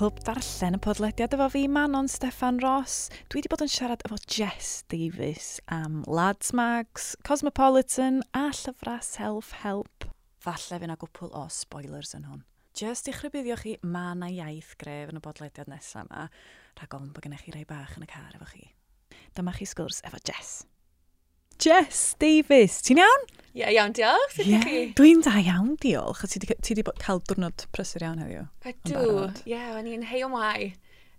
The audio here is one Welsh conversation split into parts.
clwb darllen y podlediad efo fi, Manon Steffan Ross. Dwi wedi bod yn siarad efo Jess Davis am Lads Mags, Cosmopolitan a llyfrau self-help. Falle fy'n a gwpl o spoilers yn hwn. Jess, i chrybuddio chi mae yna iaith gref yn y bodlediad nesaf yma, rhag ofn bod gennych chi rai bach yn y car efo chi. Dyma chi sgwrs efo Jess. Jess Davis. Ti'n iawn? Ie, yeah, iawn, diolch. Yeah. Dwi'n da iawn, diolch. Ti wedi cael diwrnod prysur iawn heddiw. Ydw, ie, yeah, o'n i'n heio mai.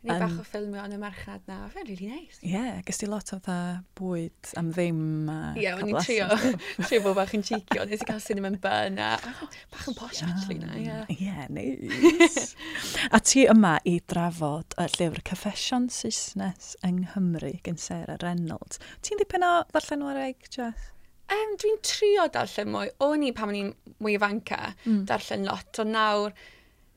Ni um, bach o ffilmio yn y marchnad na, fe'n really nice. Ie, yeah, gys ti lot o dda bwyd am ddim. Ie, yeah, o'n i'n trio, trio bod bach yn cheekio, nes i gael cinema yn burn a bach yn posh yeah. actually na, ie. Yeah. Nice. a ti yma i drafod y llyfr Confession Saesnes yng Nghymru gen Sarah Reynolds. Ti'n ddipyn o ddarllen o'r Jess? Um, Dwi'n trio darllen mwy. O'n i pan o'n i'n mwy ifanca, e, mm. darllen lot, O nawr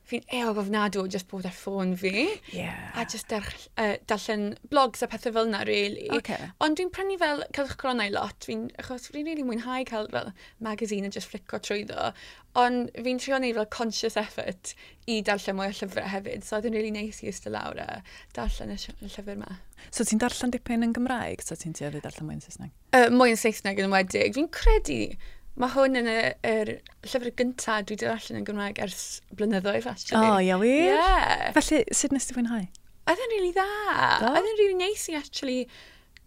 fi'n eog ofnadw just bod ar ffôn fi. Yeah. A just dar, uh, darllen blogs a pethau fel yna, really. Okay. Ond dwi'n prynu fel Cylch cronau lot, fi'n, achos fi'n really mwynhau cael fel magazine a just flico trwyddo. Ond fi'n trio neud fel conscious effort i darllen mwy o llyfrau hefyd, so oedd yn really neis nice i ystod lawr a darllen y llyfr yma. So ti'n darllen dipyn yn Gymraeg, so ti'n tueddu darllen mwy yn Saesneg? Uh, mwy yn Saesneg yn wedig. Fi'n credu Mae hwn yn y, yr llyfr gyntaf dwi wedi allan yn Gymraeg ers blynyddoedd, actually. O, oh, ia wir? Yeah. Felly, sut nes ti fwynhau? Oedd yn rili really dda. Oedd yn rili really neis i, actually,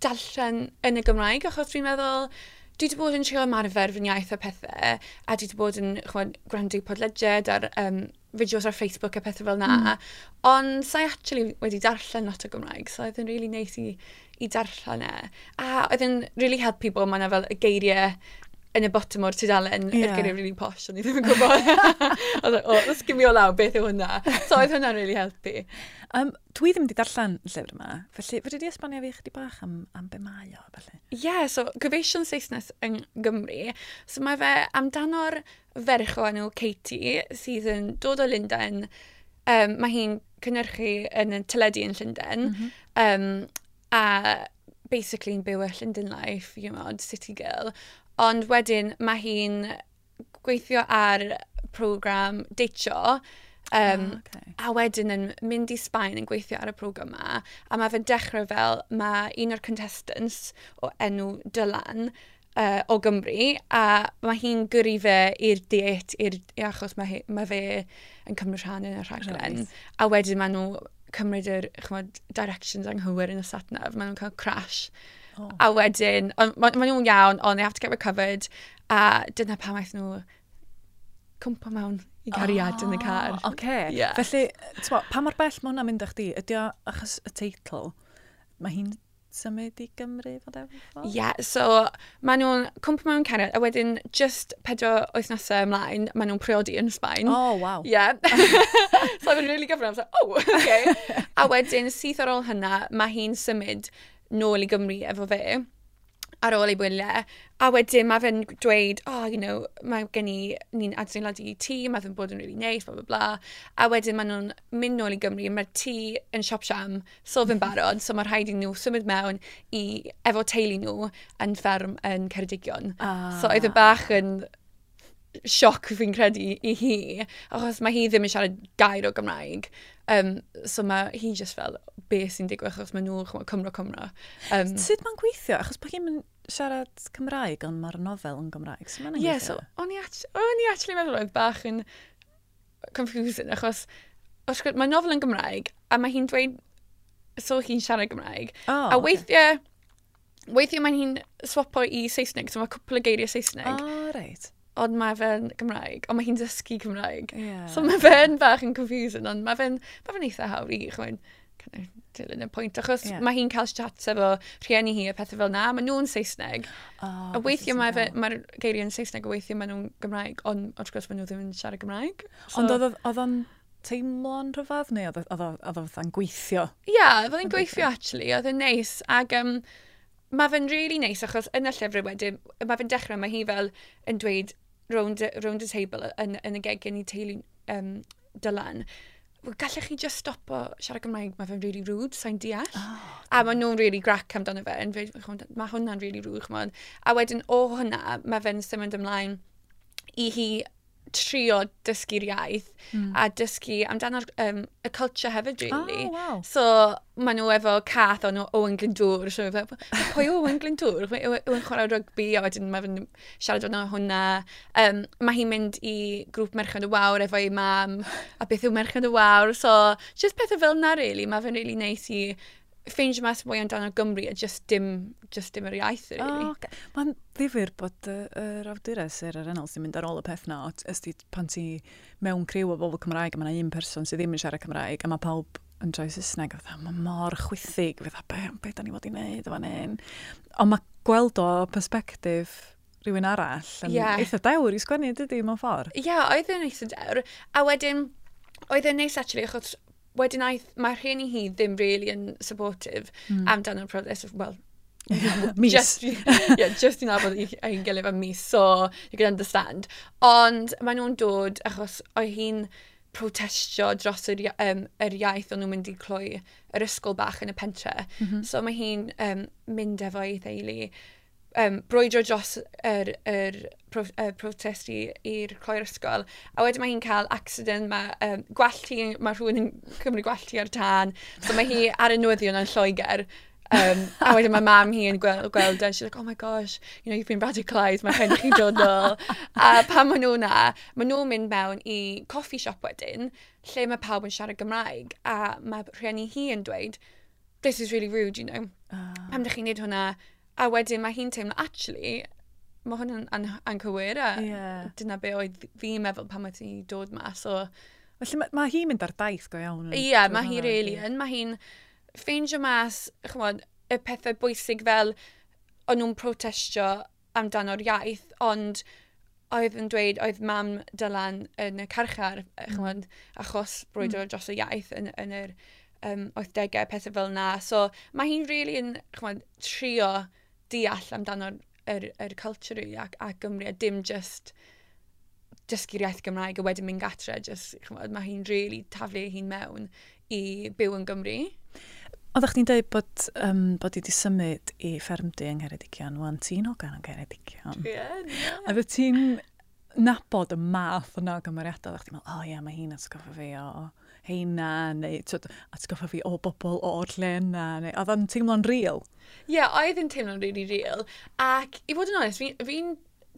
darllen yn y Gymraeg, achos dwi'n meddwl, dwi wedi bod yn trio ymarfer fy iaith a pethau, a dwi wedi bod yn chwad, gwrando podlediad ar um, fideos ar Facebook a pethau fel na, mm. ond sa'i actually wedi darllen lot o Gymraeg, so oedd yn really neis i, i darllen e. A oedd yn really helpu bod mae fel y geiriau yn y bottom o'r tudalen yeah. er gyda'r really posh, o'n i ddim yn gwybod. Oedd o, oh, let's give me all out, beth yw hwnna. So oedd hwnna'n really helpu. Um, dwi ddim wedi darllen y llyfr yma, felly fyddi di esbonio fi chdi bach am, am be mae o, felly? Ie, yeah, so Gyfeision Saesnes yng Gymru. So mae fe amdano'r ferch o enw Katie sydd yn dod o Lundain. Um, mae hi'n cynnyrchu yn y teledu yn Llundain. Mm -hmm. um, a basically yn byw y Llundain life, you know, city girl. Ond wedyn mae hi'n gweithio ar program deitio, Um, oh, ah, okay. A wedyn yn mynd i Sbaen yn gweithio ar y program yma, a mae fe'n dechrau fel, mae un o'r contestants o enw Dylan uh, o Gymru, a mae hi'n gyrru fe i'r diet, i'r, achos mae, he, mae fe yn cymryd rhan yn y rhaglen. Ah, right. A wedyn maen nhw cymryd yr chmod, directions anghywir yn y satnaf, maen nhw'n cael crash. Oh. A wedyn, maen ma nhw'n iawn, ond they have to get recovered. A dyna pam aeth nhw cwmpa mewn i gariad oh, yn y car. Oce. Okay. Yeah. Felly, twa, pa mor bell mae hwnna'n mynd â chdi? Ydy o achos y teitl, mae hi'n symud i Gymru, fod efo? Ie, yeah, so maen nhw'n cwmpa mewn cariad, a wedyn just pedro wythnosau ymlaen, maen nhw'n priodi yn Sbaen. Oh, wow. Ie. Yeah. so mae'n really gyfrif, so, oh, okay. a wedyn, syth ar ôl hynna, mae hi'n symud nôl i Gymru efo fe ar ôl ei wyliau. A wedyn mae fe'n dweud, oh, you know, mae gen i, ni'n adeiladu tŷ, mae fe'n bod yn really nice, bla, bla, bla. A wedyn maen nhw'n mynd nôl i Gymru, mae'r tŷ yn siop siam, so fe'n barod, so mae rhaid i nhw symud mewn i, efo teulu nhw yn fferm yn Ceredigion. Ah. So oedd y bach yn sioc fi'n credu i hi, achos mae hi ddim yn siarad gair o Gymraeg. Um, so mae hi just fel, be sy'n digwydd achos mae nhw'n Cymro Cymro. Um, Sut mae'n gweithio? Achos bod chi'n siarad Cymraeg ond mae'r nofel yn Gymraeg. So mae'n yeah, so o'n i, on i actually meddwl oedd bach yn confusing achos mae nofel yn Gymraeg a mae hi'n dweud so hi'n siarad Gymraeg. Oh, a weithiau, okay. weithiau mae hi'n swapo i Saesneg, so mae cwpl o geiriau Saesneg. Oh, right ond mae fe'n Gymraeg, ond mae hi'n dysgu Cymraeg. Yeah. So mae fe'n bach yn confusing, ond mae fe'n ma fe eitha hawdd i, chwein, dilyn y pwynt, achos yeah. mae hi'n cael chat efo rhieni hi a pethau fel na, mae nhw'n Saesneg. Oh, a weithio mae fe, mae'r geiriau'n Saesneg, a weithio mae nhw'n Gymraeg, ond wrth gwrs mae nhw ddim yn siarad Gymraeg. So... Ond oedd o'n teimlo'n rhyfedd, neu oedd o'n gweithio? Ia, yeah, oedd o'n gweithio, actually, oedd o'n neis, ac... Um, Mae fe'n really neis achos yn y llyfr wedyn, mae fe'n dechrau, mae hi fel yn dweud round, round y table yn, yn y gegin i teulu um, Dylan, gallech chi just stopo siarad Gymraeg, mae fe'n really rude, sa'n deall. Oh, a mae nhw'n really grac amdano fe, yn mae hwnna'n really rude, chmod. A wedyn o hwnna, mae fe'n symud ymlaen i hi trio dysgu'r iaith mm. a dysgu amdano'r um, y culture hefyd, really. Oh, wow. So, maen nhw efo cath o'n Owen Glyndŵr. So, pwy yw Owen Glyndŵr? Owen e, chwarae rygbi a wedyn mae fe'n siarad o'n hwnna. Um, mae hi'n mynd i grŵp Merchant y Wawr efo ei mam a beth yw Merchant y Wawr. So, just pethau fel na, really. Mae fe'n really neis i ffeindio mas mwy amdano Gymru a just dim, just dim yr iaith, really. Oh, okay. Mae'n ddifur bod yr uh, er awdures er yr enol sy'n mynd ar ôl y peth na, ysdi pan ti mewn criw o bobl Cymraeg a mae yna un person sydd ddim yn siarad Cymraeg a mae pawb yn droi Saesneg, oedd mae mor chwythig, fydd be, be da ni fod i wneud fan hyn. Ond mae gweld o perspektif rhywun arall yn yeah. eitha dewr i sgwennu, dydy, mewn ffordd. Ie, yeah, oedd yn eitha dewr. A wedyn, oedd yn neis, actually, achos wedyn aeth, mae rhieni hi ddim really yn supportive mm. amdano'r proses, well, mis. Just, yeah, just i'n abod i'n gilydd am mis, so you can understand. Ond mae nhw'n dod achos oedd hi'n protestio dros yr, um, yr iaith o'n nhw'n mynd i cloi yr ysgol bach yn y pentre. Mm -hmm. So mae hi'n um, mynd efo ei ddeulu. um, brwydro dros yr, yr pro, uh, protest i'r cloi'r ysgol. A wedyn mae hi'n cael accident, mae um, gwallt hi, mae rhywun yn cymryd gwallt hi ar tân. So mae hi ar y newyddion yn Lloegr. Um, a wedyn mae mam hi yn gweld, gweld and she's like, oh my gosh, you know, you've been radicalised, mae rhaid chi dod nôl. a pan maen nhw na, maen nhw'n mynd mewn i coffi siop wedyn, lle mae pawb yn siarad Gymraeg, a mae rhieni hi yn dweud, this is really rude, you know. Ah. Uh. Pam ydych chi'n neud hwnna? A wedyn mae hi'n teimlo, actually, mae hwn yn anghywir a yeah. dyna be oedd fi'n meddwl pan mae ti'n dod mas. So, Felly mae ma hi'n mynd ar daith go iawn. Ie, yeah, mae hi really yn. Mae hi'n ffeindio mas, chymod, y pethau bwysig fel o'n nhw'n protestio amdano'r iaith, ond oedd yn dweud oedd mam Dylan yn y carchar, mm. chymod, achos brwydro mm. dros y iaith yn, yn yr um, 80au, pethau fel na. So mae hi'n really yn, chymod, trio deall amdano'r yr, yr culture ac, a Gymru, a dim just dysgu'r iaith Gymraeg a wedyn mynd gatre, just, chymod, mae hi'n really taflu hi'n mewn i byw yn Gymru. Oeddech chdi'n dweud bod, um, bod i wedi symud i ffermdu yng Ngheredigion, wan ti'n ogan yng Ngheredigion. Yeah, yeah. A fydde ti'n nabod y math yna o gymeriadau, oeddech ti'n meddwl, o oh, ie, yeah, mae hi'n atgoffa fi o... Oh heina, neu atgoffa fi o bobl o'r lle yna, neu oedd o'n teimlo'n real? Ie, yeah, oedd yn teimlo'n really real, ac i fod yn onest, fi'n fi,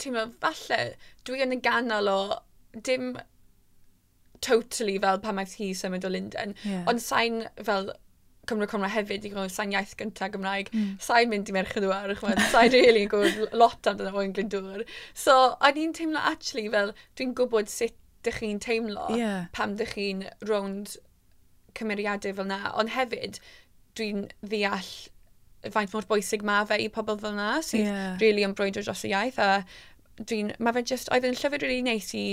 teimlo, falle, dwi yn y ganol o dim totally fel pan maeth hi symud o Linden, yeah. ond sain fel Cymru Cymru hefyd i gwybod sain iaith gyntaf Gymraeg. Mm. Sain mynd i merched o'r chymryd, sain really yn gwybod lot amdano fo'n glyndwr. So, o'n i'n teimlo actually fel dwi'n gwybod sut dych chi'n teimlo yeah. pam dych chi'n rownd cymeriadau fel na. Ond hefyd, dwi'n ddeall faint mor bwysig mae fe i pobl fel na sydd yeah. really yn brwydro dros y iaith. A dwi'n, mae fe just, oedd yn llyfr really neis i,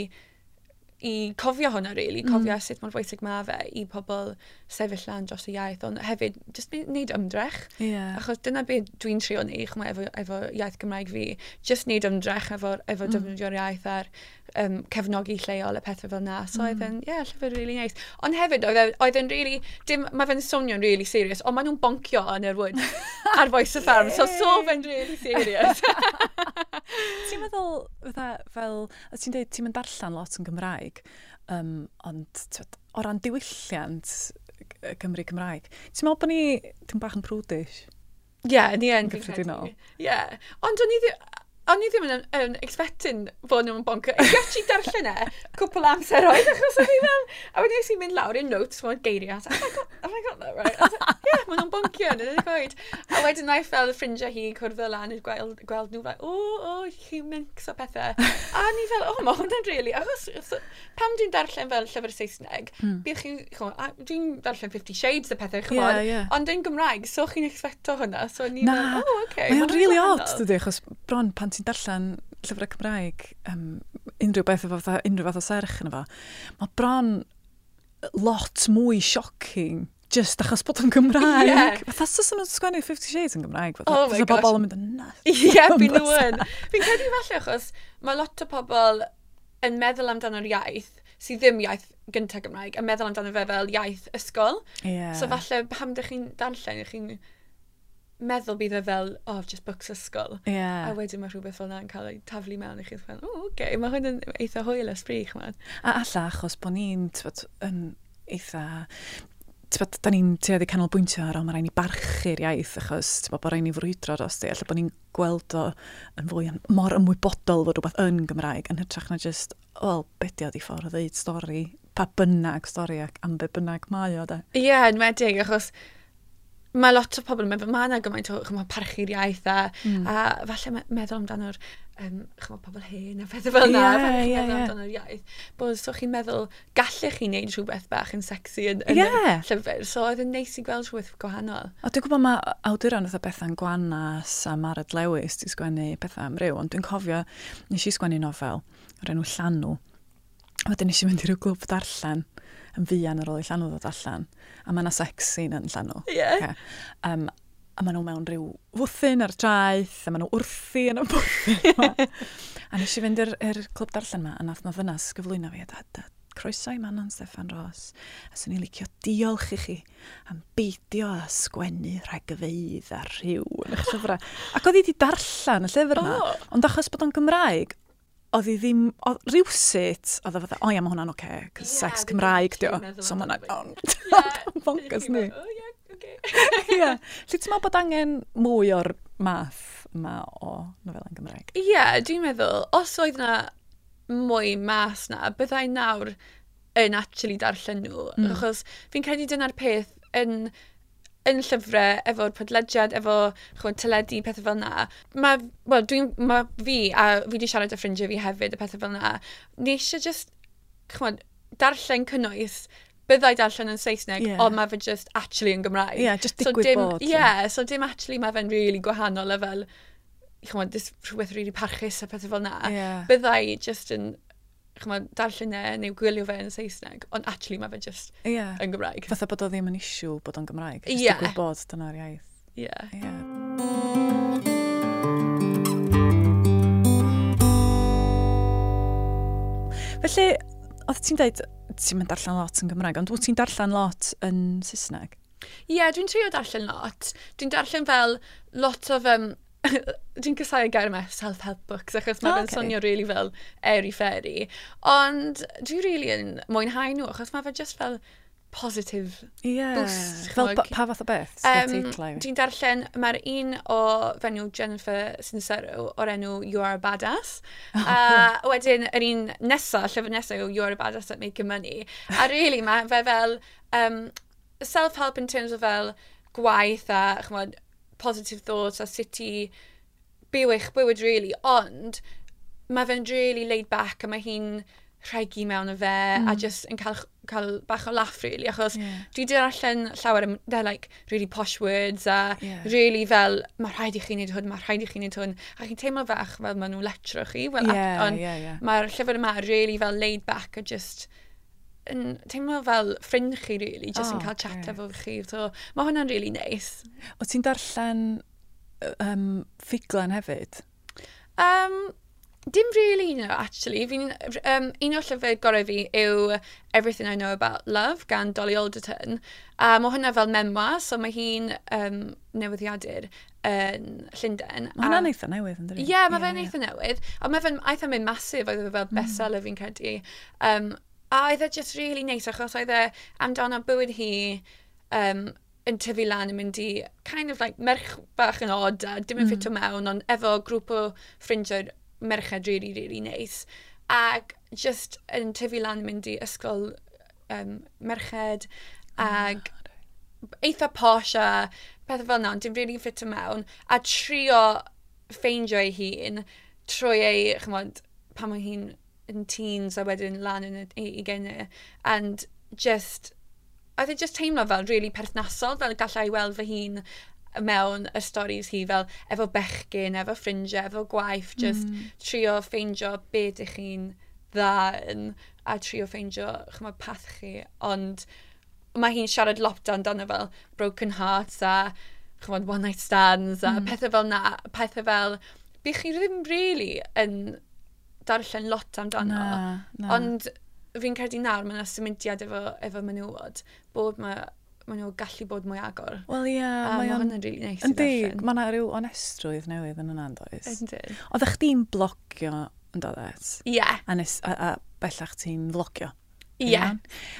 i cofio hwnna, really, cofio mm. sut mor bwysig mae fe i pobl sefyll lan dros y iaith. Ond hefyd, just wneud ymdrech. Yeah. Achos dyna beth dwi'n trio ni, chwma, efo, efo iaith Gymraeg fi. Just wneud ymdrech efo, efo mm. defnyddio'r iaith ar um, cefnogi lleol y pethau fel na. So mm. oedd yn, ie, yeah, llyfr really. Nice. Ond hefyd, oedd, e, oedd yn really, dim, mae fe'n swnio'n really serious, ond maen nhw'n boncio yn yr wood ar Voice of Farm, so so fe'n really serious. ti'n meddwl, fatha, fel, ti'n dweud, ti'n mynd darllen lot yn Gymraeg, um, ond tywed, o ran diwylliant Cymru Cymraeg, ti'n meddwl bod ni, ti'n bach yn prudish? Ie, yeah, ni yn. Gyffredinol. Ie. Yeah. Ond o'n i ddim, o'n i ddim yn, yn expecting fod nhw'n bonker. I got darllen e, cwpl amser oedd, achos o'n i fel, a wedi eisiau mynd lawr i'n notes fod geiriau, a I got, have I got that right? Ie, yeah, maen nhw'n boncio yn y coed. A wedyn na'i fel ffrindiau hi cwrdd lan i'r gweld, gweld nhw, fel, o, o, chi'n minx o pethau. A ni fel, o, oh, mae hwnna'n really, achos pam dwi'n darllen fel llyfr Saesneg, mm. bydd chi, dwi'n darllen 50 Shades y pethau, chymod, yeah, yeah. ond yn Gymraeg, so chi'n expecto hwnna, so ni fel, o, oh, okay. Mae'n really odd, dydy, achos bron pan ti'n darllen llyfrau Cymraeg, um, unrhyw beth o fatha, unrhyw fath o serch yna fo, mae bron lot mwy shocking just achos bod o'n Gymraeg. Yeah. Fatha sys nhw'n sgwennu Fifty Shades yn Gymraeg. Fatha, oh my gosh. bobl yn mynd yn nas. Ie, yeah, fi'n nhw'n. Fi'n credu falle achos mae lot o pobl yn meddwl amdano'r iaith sydd ddim iaith gyntaf Gymraeg, a meddwl amdano fe fel iaith ysgol. Yeah. So falle, pam ydych chi'n darllen, ydych chi'n meddwl bydd e fel, oh, just books ysgol. Yeah. A wedyn mae rhywbeth fel na'n cael ei taflu mewn i chi. Fel, o, oh, okay. mae hwn yn eitha hwyl ysbrich, man. A alla, achos bod ni'n, yn eitha tybod, da ni'n tuedd i canolbwyntio ar ond mae rhaid ni barchu'r iaith achos tybod, bod rhaid ni frwydro dros di. Alla bod ni'n gweld o yn fwy yn mor ymwybodol fod rhywbeth yn Gymraeg yn hytrach na just, wel, bedio di ffordd o ddeud stori, pa bynnag stori ac am be bynnag mae o da. Ie, yeah, yn wedig, achos mae lot o pobl yn meddwl, mae yna gymaint o chyma, parchu'r iaith a, mm. a falle me meddwl amdano'r um, chyma, pobl hen a pethau fel yna, yeah, yeah, meddwl yeah. amdano'r iaith. Bod so chi'n meddwl, gallech chi wneud rhywbeth bach yn sexy yn, yn yeah. y llyfr, so oedd yn neis i gweld rhywbeth gwahanol. O, dwi'n gwybod mae awduron oedd bethau'n gwanas a Marad Lewis di sgwennu pethau am ryw, ond dwi'n cofio, nes i sgwennu nofel o'r enw Llanw. Wedyn nes i fynd i ryw glwb darllen yn fuan ar ôl i llanw ddod allan. A mae yna sex scene yn llanw. Yeah. Okay. Um, a maen nhw mewn rhyw wrthyn ar traeth, a maen nhw wrthi yn y bwthyn. yma. a nes i fynd i'r, er clwb darllen yma, a nath na ddynas gyflwyno fi, a dad, dad, croeso i Manon Steffan Ros, a sy'n ni licio diolch i chi am beidio a sgwennu rhagfeidd a rhyw yn eich llyfrau. Ac oedd hi wedi darllen y llyfr yma, oh. ond achos bod o'n Gymraeg, oedd hi ddim, oedd rhywsut, oedd e o fydda, o ia, mae hwnna'n oce, okay, cos yeah, sex Cymraeg di o. So mae'n hwnna'n yeah, bonkers ni. O ia, oce. Ia, lle ti'n meddwl bod angen mwy o'r math yma o nofel yn Gymraeg? Ie, yeah, dwi'n meddwl, os oedd na mwy mas na, byddai nawr yn actually darllen nhw. Mm. Achos fi'n credu dyna'r peth yn yn llyfrau, efo'r podlediad, efo chwod, teledu, pethau fel na. Mae well, dwi, ma fi, a fi wedi siarad â ffrindiau fi hefyd, y pethau fel na, ni eisiau just, chwod, darllen cynnwys, byddai darllen yn Saesneg, yeah. ond mae fe just actually yn Gymraeg. Yeah, just digwydd so dim, bod. Ie, Yeah, so dim actually mae fe'n really gwahanol a fel, chymod, rhywbeth really parchus a pethau fel na. Yeah. Byddai just yn chymod, darllen e neu gwylio fe yn Saesneg, ond actually mae fe just yeah. yn Gymraeg. Fatha bod o ddim yn isiw bod o'n Gymraeg, just yeah. y gwybod dyna'r iaith. Yeah. yeah. Felly, oedd ti'n dweud, ti'n mynd darllen lot yn Gymraeg, ond wyt ti'n darllen lot yn Saesneg? Ie, yeah, dwi'n trio darllen lot. Dwi'n darllen fel lot o um, dwi'n casau gair yma self-help books, achos mae oh, fe'n okay. sonio really fel airy fairy. Ond dwi'n really yn mwynhau nhw, achos mae fe just fel positive yeah. boost. Fel pa, pa fath o beth? Um, dwi'n darllen, mae'r un o fenyw Jennifer Sincero o'r enw You Are a Badass. a uh, wedyn, yr un nesaf, llyfr nesaf yw You Are a Badass at Making Money. A really, mae fe fel um, self-help in terms of fel gwaith a chymod, positive thoughts a sut i byw eich bywyd really, ond mae fe'n really laid back a mae hi'n rhegi mewn y fe mm. a just yn cael, cael bach o laff really achos yeah. dwi di allan llawer am, they're like really posh words a yeah. really fel mae rhaid i chi wneud hwn, mae rhaid i chi wneud hwn a chi'n teimlo fach fel maen nhw'n letro chi well, yeah, ond yeah, yeah. mae'r llyfr yma really fel laid back a just yn teimlo fel ffrind chi, really, just oh, yn cael chat efo chi. So, mae hwnna'n really nice. O ti'n darllen um, ffiglen hefyd? Um, dim really, no, actually. Fi'n, um, un o'r llyfr gorau fi yw Everything I Know About Love gan Dolly Alderton. A mae hwnna fel memoir, so mae hi'n um, newyddiadur yn Llundain. Mae hwnna'n eitha newydd, yn dweud? Ie, yeah, mae yeah, fe'n yeah. eitha newydd. Ond mae fe'n eitha mynd masif, oedd fe fel mm. bestseller fi'n credu. Um, A oedd e just really nice achos oedd e amdano bywyd hi um, yn tyfu lan yn mynd i kind of like merch bach yn od a dim yn mm. ffito mewn ond efo grŵp o ffrindiau merched really, really nice Ac just yn tyfu lan yn mynd i ysgol um, merched oh ag eitha posh a pethau fel na, dim really ffit mewn, a trio ffeindio ei hun trwy ei, chymod, pan mae hi'n yn teens a wedyn lan yn y ugeinau. And just, oedd e just teimlo fel really perthnasol, fel gallai weld fy hun mewn y storys hi fel efo bechgyn, efo ffrindiau, efo gwaith, just mm. trio ffeindio beth ych chi'n dda yn, a trio ffeindio chymod path chi, ond mae hi'n siarad lot amdano fel broken hearts a chymod one night stands a mm. pethau fel na, pethau fel bych chi ddim really yn darllen lot amdano. Na, na. Ond fi'n credu nawr mae yna symudiad efo, efo menywod bod mae maen nhw gallu bod mwy agor. Wel ie, yeah, mae o'n... Mae rili neis i ddarllen. Mae yna rhyw onestrwydd newydd yn yna, does? Yndi. Oedd eich di'n blogio yn dod et? Ie. A, nes, a, a bellach ti'n flogio? Ie. Yeah.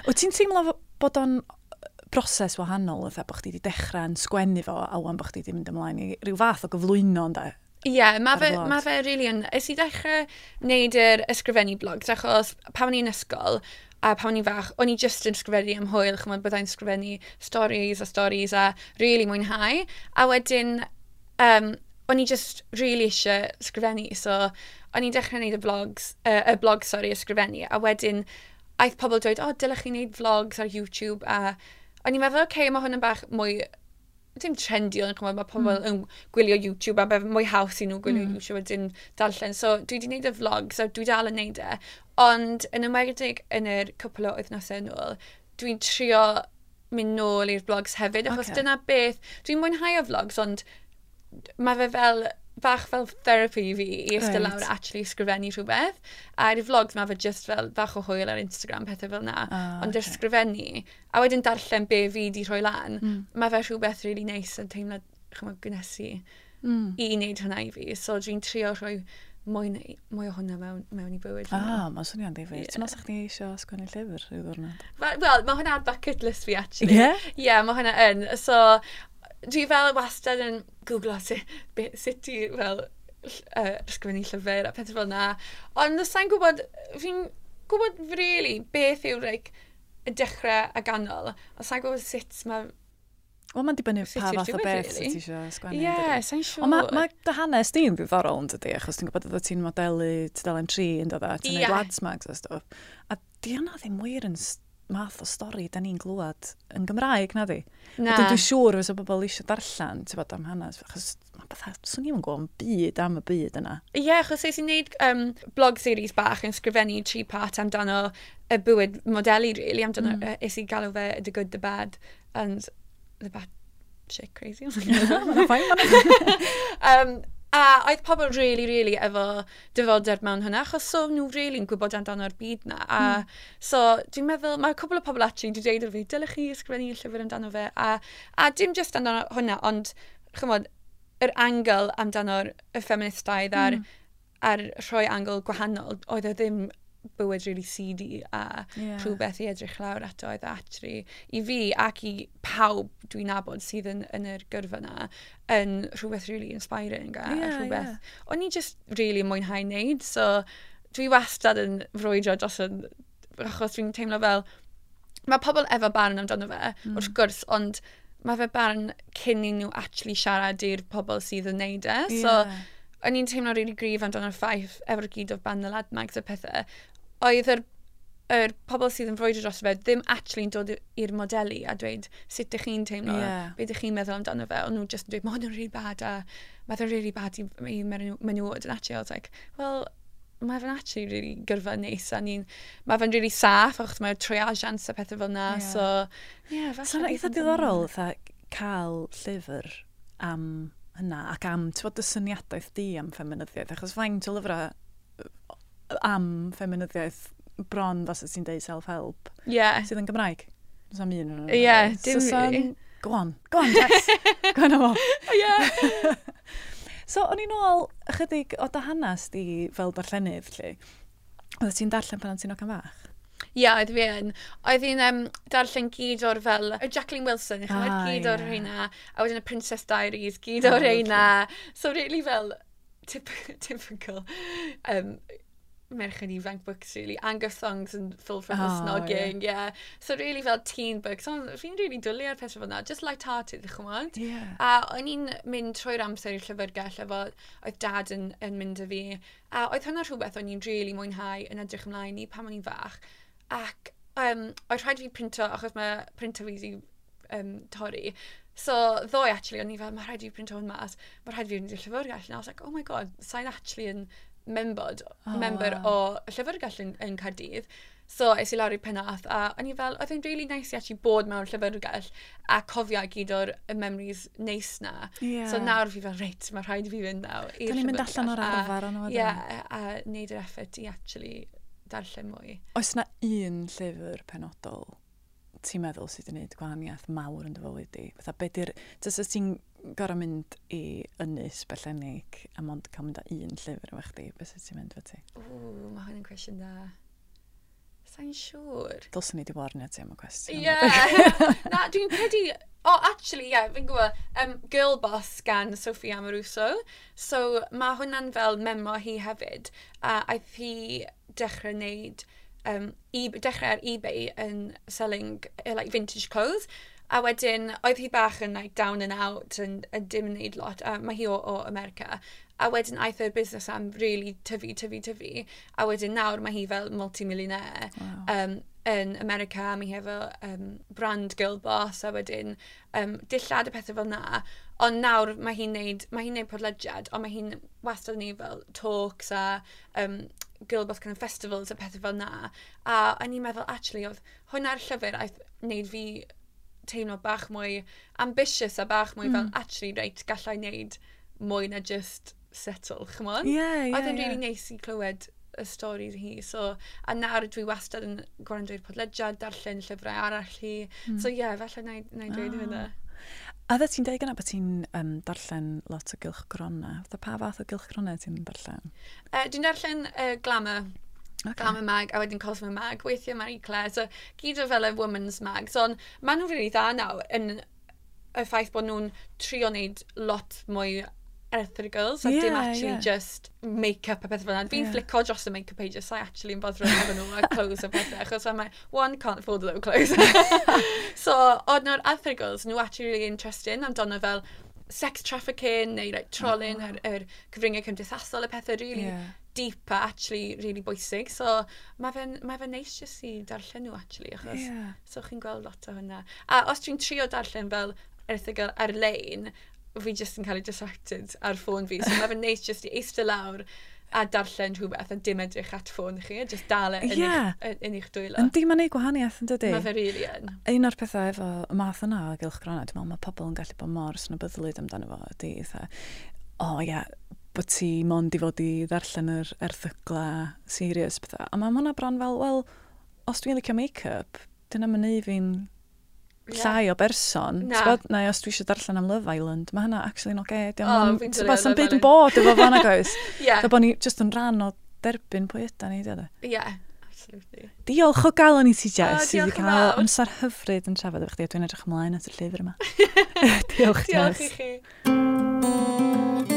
Wyt ti'n teimlo bod o'n broses wahanol, oedd bod chdi wedi dechrau yn sgwennu fo, a wan bod chdi wedi mynd ymlaen i rhyw fath o gyflwyno, ynda? Ie, yeah, mae fe, ma fe really yn... Ys i ddechrau wneud yr ysgrifennu blogs, achos pan o'n i'n ysgol, a pan o'n i'n fach, o'n i just yn sgrifennu am hwyl, chymod byddai'n sgrifennu stories a stories a really mwynhau. A wedyn, um, o'n i just really eisiau sgrifennu, so o'n i'n dechrau wneud y blogs, uh, y blog, sorry, ysgrifennu, a wedyn aeth pobl dweud, o, oh, dylech chi wneud vlogs ar YouTube, a o'n i'n meddwl, oce, okay, mae hwn yn bach mwy dim trendio, chymod, mae pobl mm. yn gwylio YouTube a beth mwy haws i nhw gwylio mm. YouTube a dim darllen. So dwi wedi gwneud y vlog, so dwi dal yn gwneud e. Ond yn ymwedig yn yr cwpl o wythnosau yn ôl, dwi'n trio mynd nôl i'r vlogs hefyd, achos okay. dyna beth, dwi'n mwynhau o vlogs, ond mae fe fel bach fel therapy i fi i ysgol right. lawr actually sgrifennu rhywbeth. A i'r vlogs mae fe just fel bach o hwyl ar Instagram, pethau fel na. Ah, Ond okay. ysgrifennu, a wedyn darllen be fi di rhoi lan, mm. mae fe rhywbeth really nice yn teimlo chymod gynesu mm. i wneud hwnna i fi. So dwi'n trio rhoi mwy, mwy o hwnna mewn, mewn i bywyd. Ah, mae'n swnio'n ddifur. Yeah. Ti'n meddwl chdi eisiau sgwennu llyfr rhyw ddwrnod? Wel, well, mae hwnna ar bucket list fi, actually. Ie? Yeah? Ie, yeah, mae hwnna yn. So, dwi fel wastad yn googlo e, sut, sut ti fel uh, ysgrifennu llyfr a pethau fel na. Ond os sa'n gwybod, fi'n gwybod really beth yw like, y dechrau a ganol. Os sa'n gwybod sut mae Wel, mae'n dibynnu pa fath o beth really. ti eisiau sgwennu. Ie, sa'n siŵr. Ond mae ma dy hanes di'n ddiddorol yn dydi, achos ti'n gwybod oedd ti'n modelu tudalen tri yn dod a ti'n yeah. lads mags a stwff. A di hwnna ddim wir yn math o stori da ni'n glwad yn Gymraeg na di. Na. Wedyn dwi'n siŵr fysa bobl eisiau darllen, ti'n bod am hanes, achos mae bethau, swn i'n gwybod am byd am y byd yna. Ie, yeah, achos eisiau gwneud um, blog series bach yn sgrifennu tri part amdano y bywyd modelu, really, amdano, mm. eisiau galw fe The Good, The Bad, and The Bad Shit Crazy. Mae'n ffain, mae'n um, A oedd pobl really, really efo dyfodeb mewn hynna, achos so nhw really'n gwybod amdano'r byd na. A mm. so dwi'n meddwl, mae cwbl o pobl actually wedi dweud o fi, dylech chi ysgrifennu llyfr amdano fe. A, a dim just amdano hwnna, ond chymod, yr angl amdano'r y ffeministaidd mm. ar, hmm. ar rhoi angl gwahanol, oedd e ddim bywyd really seedy a yeah. rhywbeth i edrych lawr ato oedd atri i fi ac i pawb dwi'n nabod sydd yn, yn yr gyrfa yna yn rhywbeth really inspiring a yeah, rhywbeth yeah. o'n i just really mwynhau wneud so dwi wastad yn frwydro dros yn achos dwi'n teimlo fel mae pobl efo barn amdano fe mm. wrth gwrs ond mae fe barn cyn i nhw actually siarad i'r pobl sydd yn neud e yeah. so o'n i'n teimlo really grif amdano'r ffaith efo'r gyd o ban y ladmags a pethau oedd yr, yr pobl sydd yn frwydro dros fe ddim actually'n dod i'r modelu a dweud sut ydych chi'n teimlo, yeah. beth ydych chi'n meddwl amdano fe, ond nhw just yn dweud, mae hwn yn really bad a mae hwn really bad i, i menywod yn actually. I was like, well, mae fe'n actually really gyrfa neis a ni'n, mae fe'n really saff achos mae'r triagians a pethau fel na, yeah. so... Yeah, so yna eitha diddorol eitha cael llyfr am hynna ac am, ti'n bod, y syniadaeth di am ffeminyddiaeth, achos faint o lyfrau am feminyddiaeth bron fas sydd ti'n deud self-help. Ie. Yeah. Sydd yn Gymraeg. Nos am un. Ie, yeah, dim rili. Go on, go on, Jess. go on o. Ie. So, o'n i'n ôl ychydig o dy hanes di fel darllenydd, lle. Oeddet ti'n darllen pan o'n ti'n ocan fach? Ie, yeah, oedd fi yn. Oedd hi'n um, darllen gyd o'r fel, Y Jacqueline Wilson, eich ah, gyd yeah. o'r reina, a wedyn y Princess Diaries, gyd oh, o'r reina. So, really fel, Typ typical um, merched ifanc books, really. Anger songs and full from oh, Snogging, yeah. yeah. So, really fel teen books. Ond so, fi'n really dwlu ar pethau fel na. Just light-hearted, chymod? Yeah. A o'n i'n mynd trwy'r amser i'r llyfrgell efo, oedd dad yn, yn mynd â fi. A oedd hwnna rhywbeth o'n i'n really mwynhau yn edrych ymlaen i pan o'n i'n fach. Ac um, oedd rhaid fi printo, achos mae printo fi wedi um, torri. So, ddoe, actually, o'n i fel, mae rhaid i fi print hwn mas, mae rhaid i fi fynd i'r llyfrgell. And I was like, oh my god, sa'n actually yn membod, oh, member wow. o Llyfrgell yn, yn Cardydd. So, es i lawr i penath, a o'n i fel, oedd e'n really nice i actually bod mewn Llyfrgell a cofio gyd o'r memories neis na. Yeah. So, nawr fi fel, reit, mae rhaid i fi fynd nawr i'r Llyfrgell. ni'n mynd allan o'r arfer o'n Ie, yeah, a, a wneud yr effort i actually darllen mwy. Oes na un llyfr penodol ti'n meddwl sydd wedi gwneud gwahaniaeth mawr yn dy fywyd di? Fatha, be di'r... Tys ti'n gorau mynd i ynys bellenig a mond cael mynd â un llyfr efo chdi, beth sydd ti'n mynd fo ti? Ww, mae hwn yn cwestiwn da. Sa'n siŵr. Dylsyn ni di warnio ti am y cwestiwn. Ie! Yeah. Na, dwi'n credu... O, oh, actually, ie, yeah, fi'n gwybod, um, Girl Boss gan Sophie Amoruso. So, mae hwnna'n fel memo hi hefyd. A uh, aeth hi dechrau wneud um, e dechrau ar eBay yn selling uh, like vintage clothes. A wedyn, oedd hi bach yn like, down and out yn, yn dim yn neud lot, a mae hi o, o America. A wedyn aeth y busnes am really tyfu, tyfu, tyfu. A wedyn nawr mae hi fel multimillionaire wow. um, yn America, mae hi efo um, brand girl boss, a wedyn um, dillad y pethau fel na. Ond nawr mae hi'n neud, mae hi'n neud podlediad, ond mae hi'n wastad ni fel talks a um, girl boss kind of festivals a pethau fel na. A o'n i'n meddwl, actually, oedd hwnna'r llyfr aeth wneud fi teimlo bach mwy ambitious a bach mwy mm. fel hmm. actually reit gallai wneud mwy na just settle, chymon? Ie, yeah, ie. Yeah, Oedd yn yeah. really neis i clywed y stori hi. So, a nawr dwi wastad yn gwrando'r podlediad, darllen llyfrau arall hi. Mm. So ie, yeah, falle na i dweud oh. hynna. Ah. A dda ti'n dweud gyna bod ti'n um, darllen lot o gylch grona? Dda pa fath o gylch grona ti'n darllen? Uh, dwi'n darllen uh, glamour Okay. Gam y mag, a wedyn Cosmo Mag, weithiau Marie Claire. So, gyd o fel y woman's mag. So, maen nhw'n really dda nawr yn y ffaith bod nhw'n trio wneud lot mwy erthigol, so yeah, dim actually yeah. just make-up a pethau fel yna. Fi'n yeah. flico dros y make-up pages, so I actually yn bodd rhaid nhw a clothes a pethau, achos I'm like, one, can't afford those clothes. so, oedd nhw'r erthigol, nhw actually really interesting amdano fel sex trafficking neu like, trolling, yr oh. er, er cyfryngau cymdeithasol y pethau, really yeah deep a actually really bwysig. So mae fe'n ma fe neis jyst i darllen nhw actually, achos yeah. so chi'n gweld lot o hynna. A os dwi'n trio darllen fel erthigol ar-lein, fi jyst yn cael ei distracted ar ffôn fi. So mae fe'n neis jyst i eistedd lawr a darllen rhywbeth a dim edrych at ffôn chi, jyst dal e yn, yeah. eich, yn eich dwylo. Yn dim yn ei gwahaniaeth yn dydy. Mae fe rili really yn. Un o'r pethau efo y math yna o gylch grona, dwi'n meddwl mae pobl yn gallu bod mor snobyddlyd amdano fo, ydy, o oh, ie, yeah bod ti mond i fod i ddarllen yr erthygla serious bethau. A mae hwnna bron fel, wel, os dwi'n licio make-up, dyna mae'n neud fi'n yeah. llai o berson. Na. Bod, na, os dwi eisiau darllen am Love Island, mae hynna actually yn oge. Okay. Tybod, sy'n byd yn bod efo fan ag oes. yeah. bod ni just yn rhan o derbyn pwy ydyn ni, dweud. Ie. Yeah. Absolutely. Diolch o gael o'n i ti, Jess. Oh, i cael amser hyfryd yn trafod efo chdi. a Dwi'n edrych ymlaen at y llyfr yma. diolch, Jess. Diolch i chi.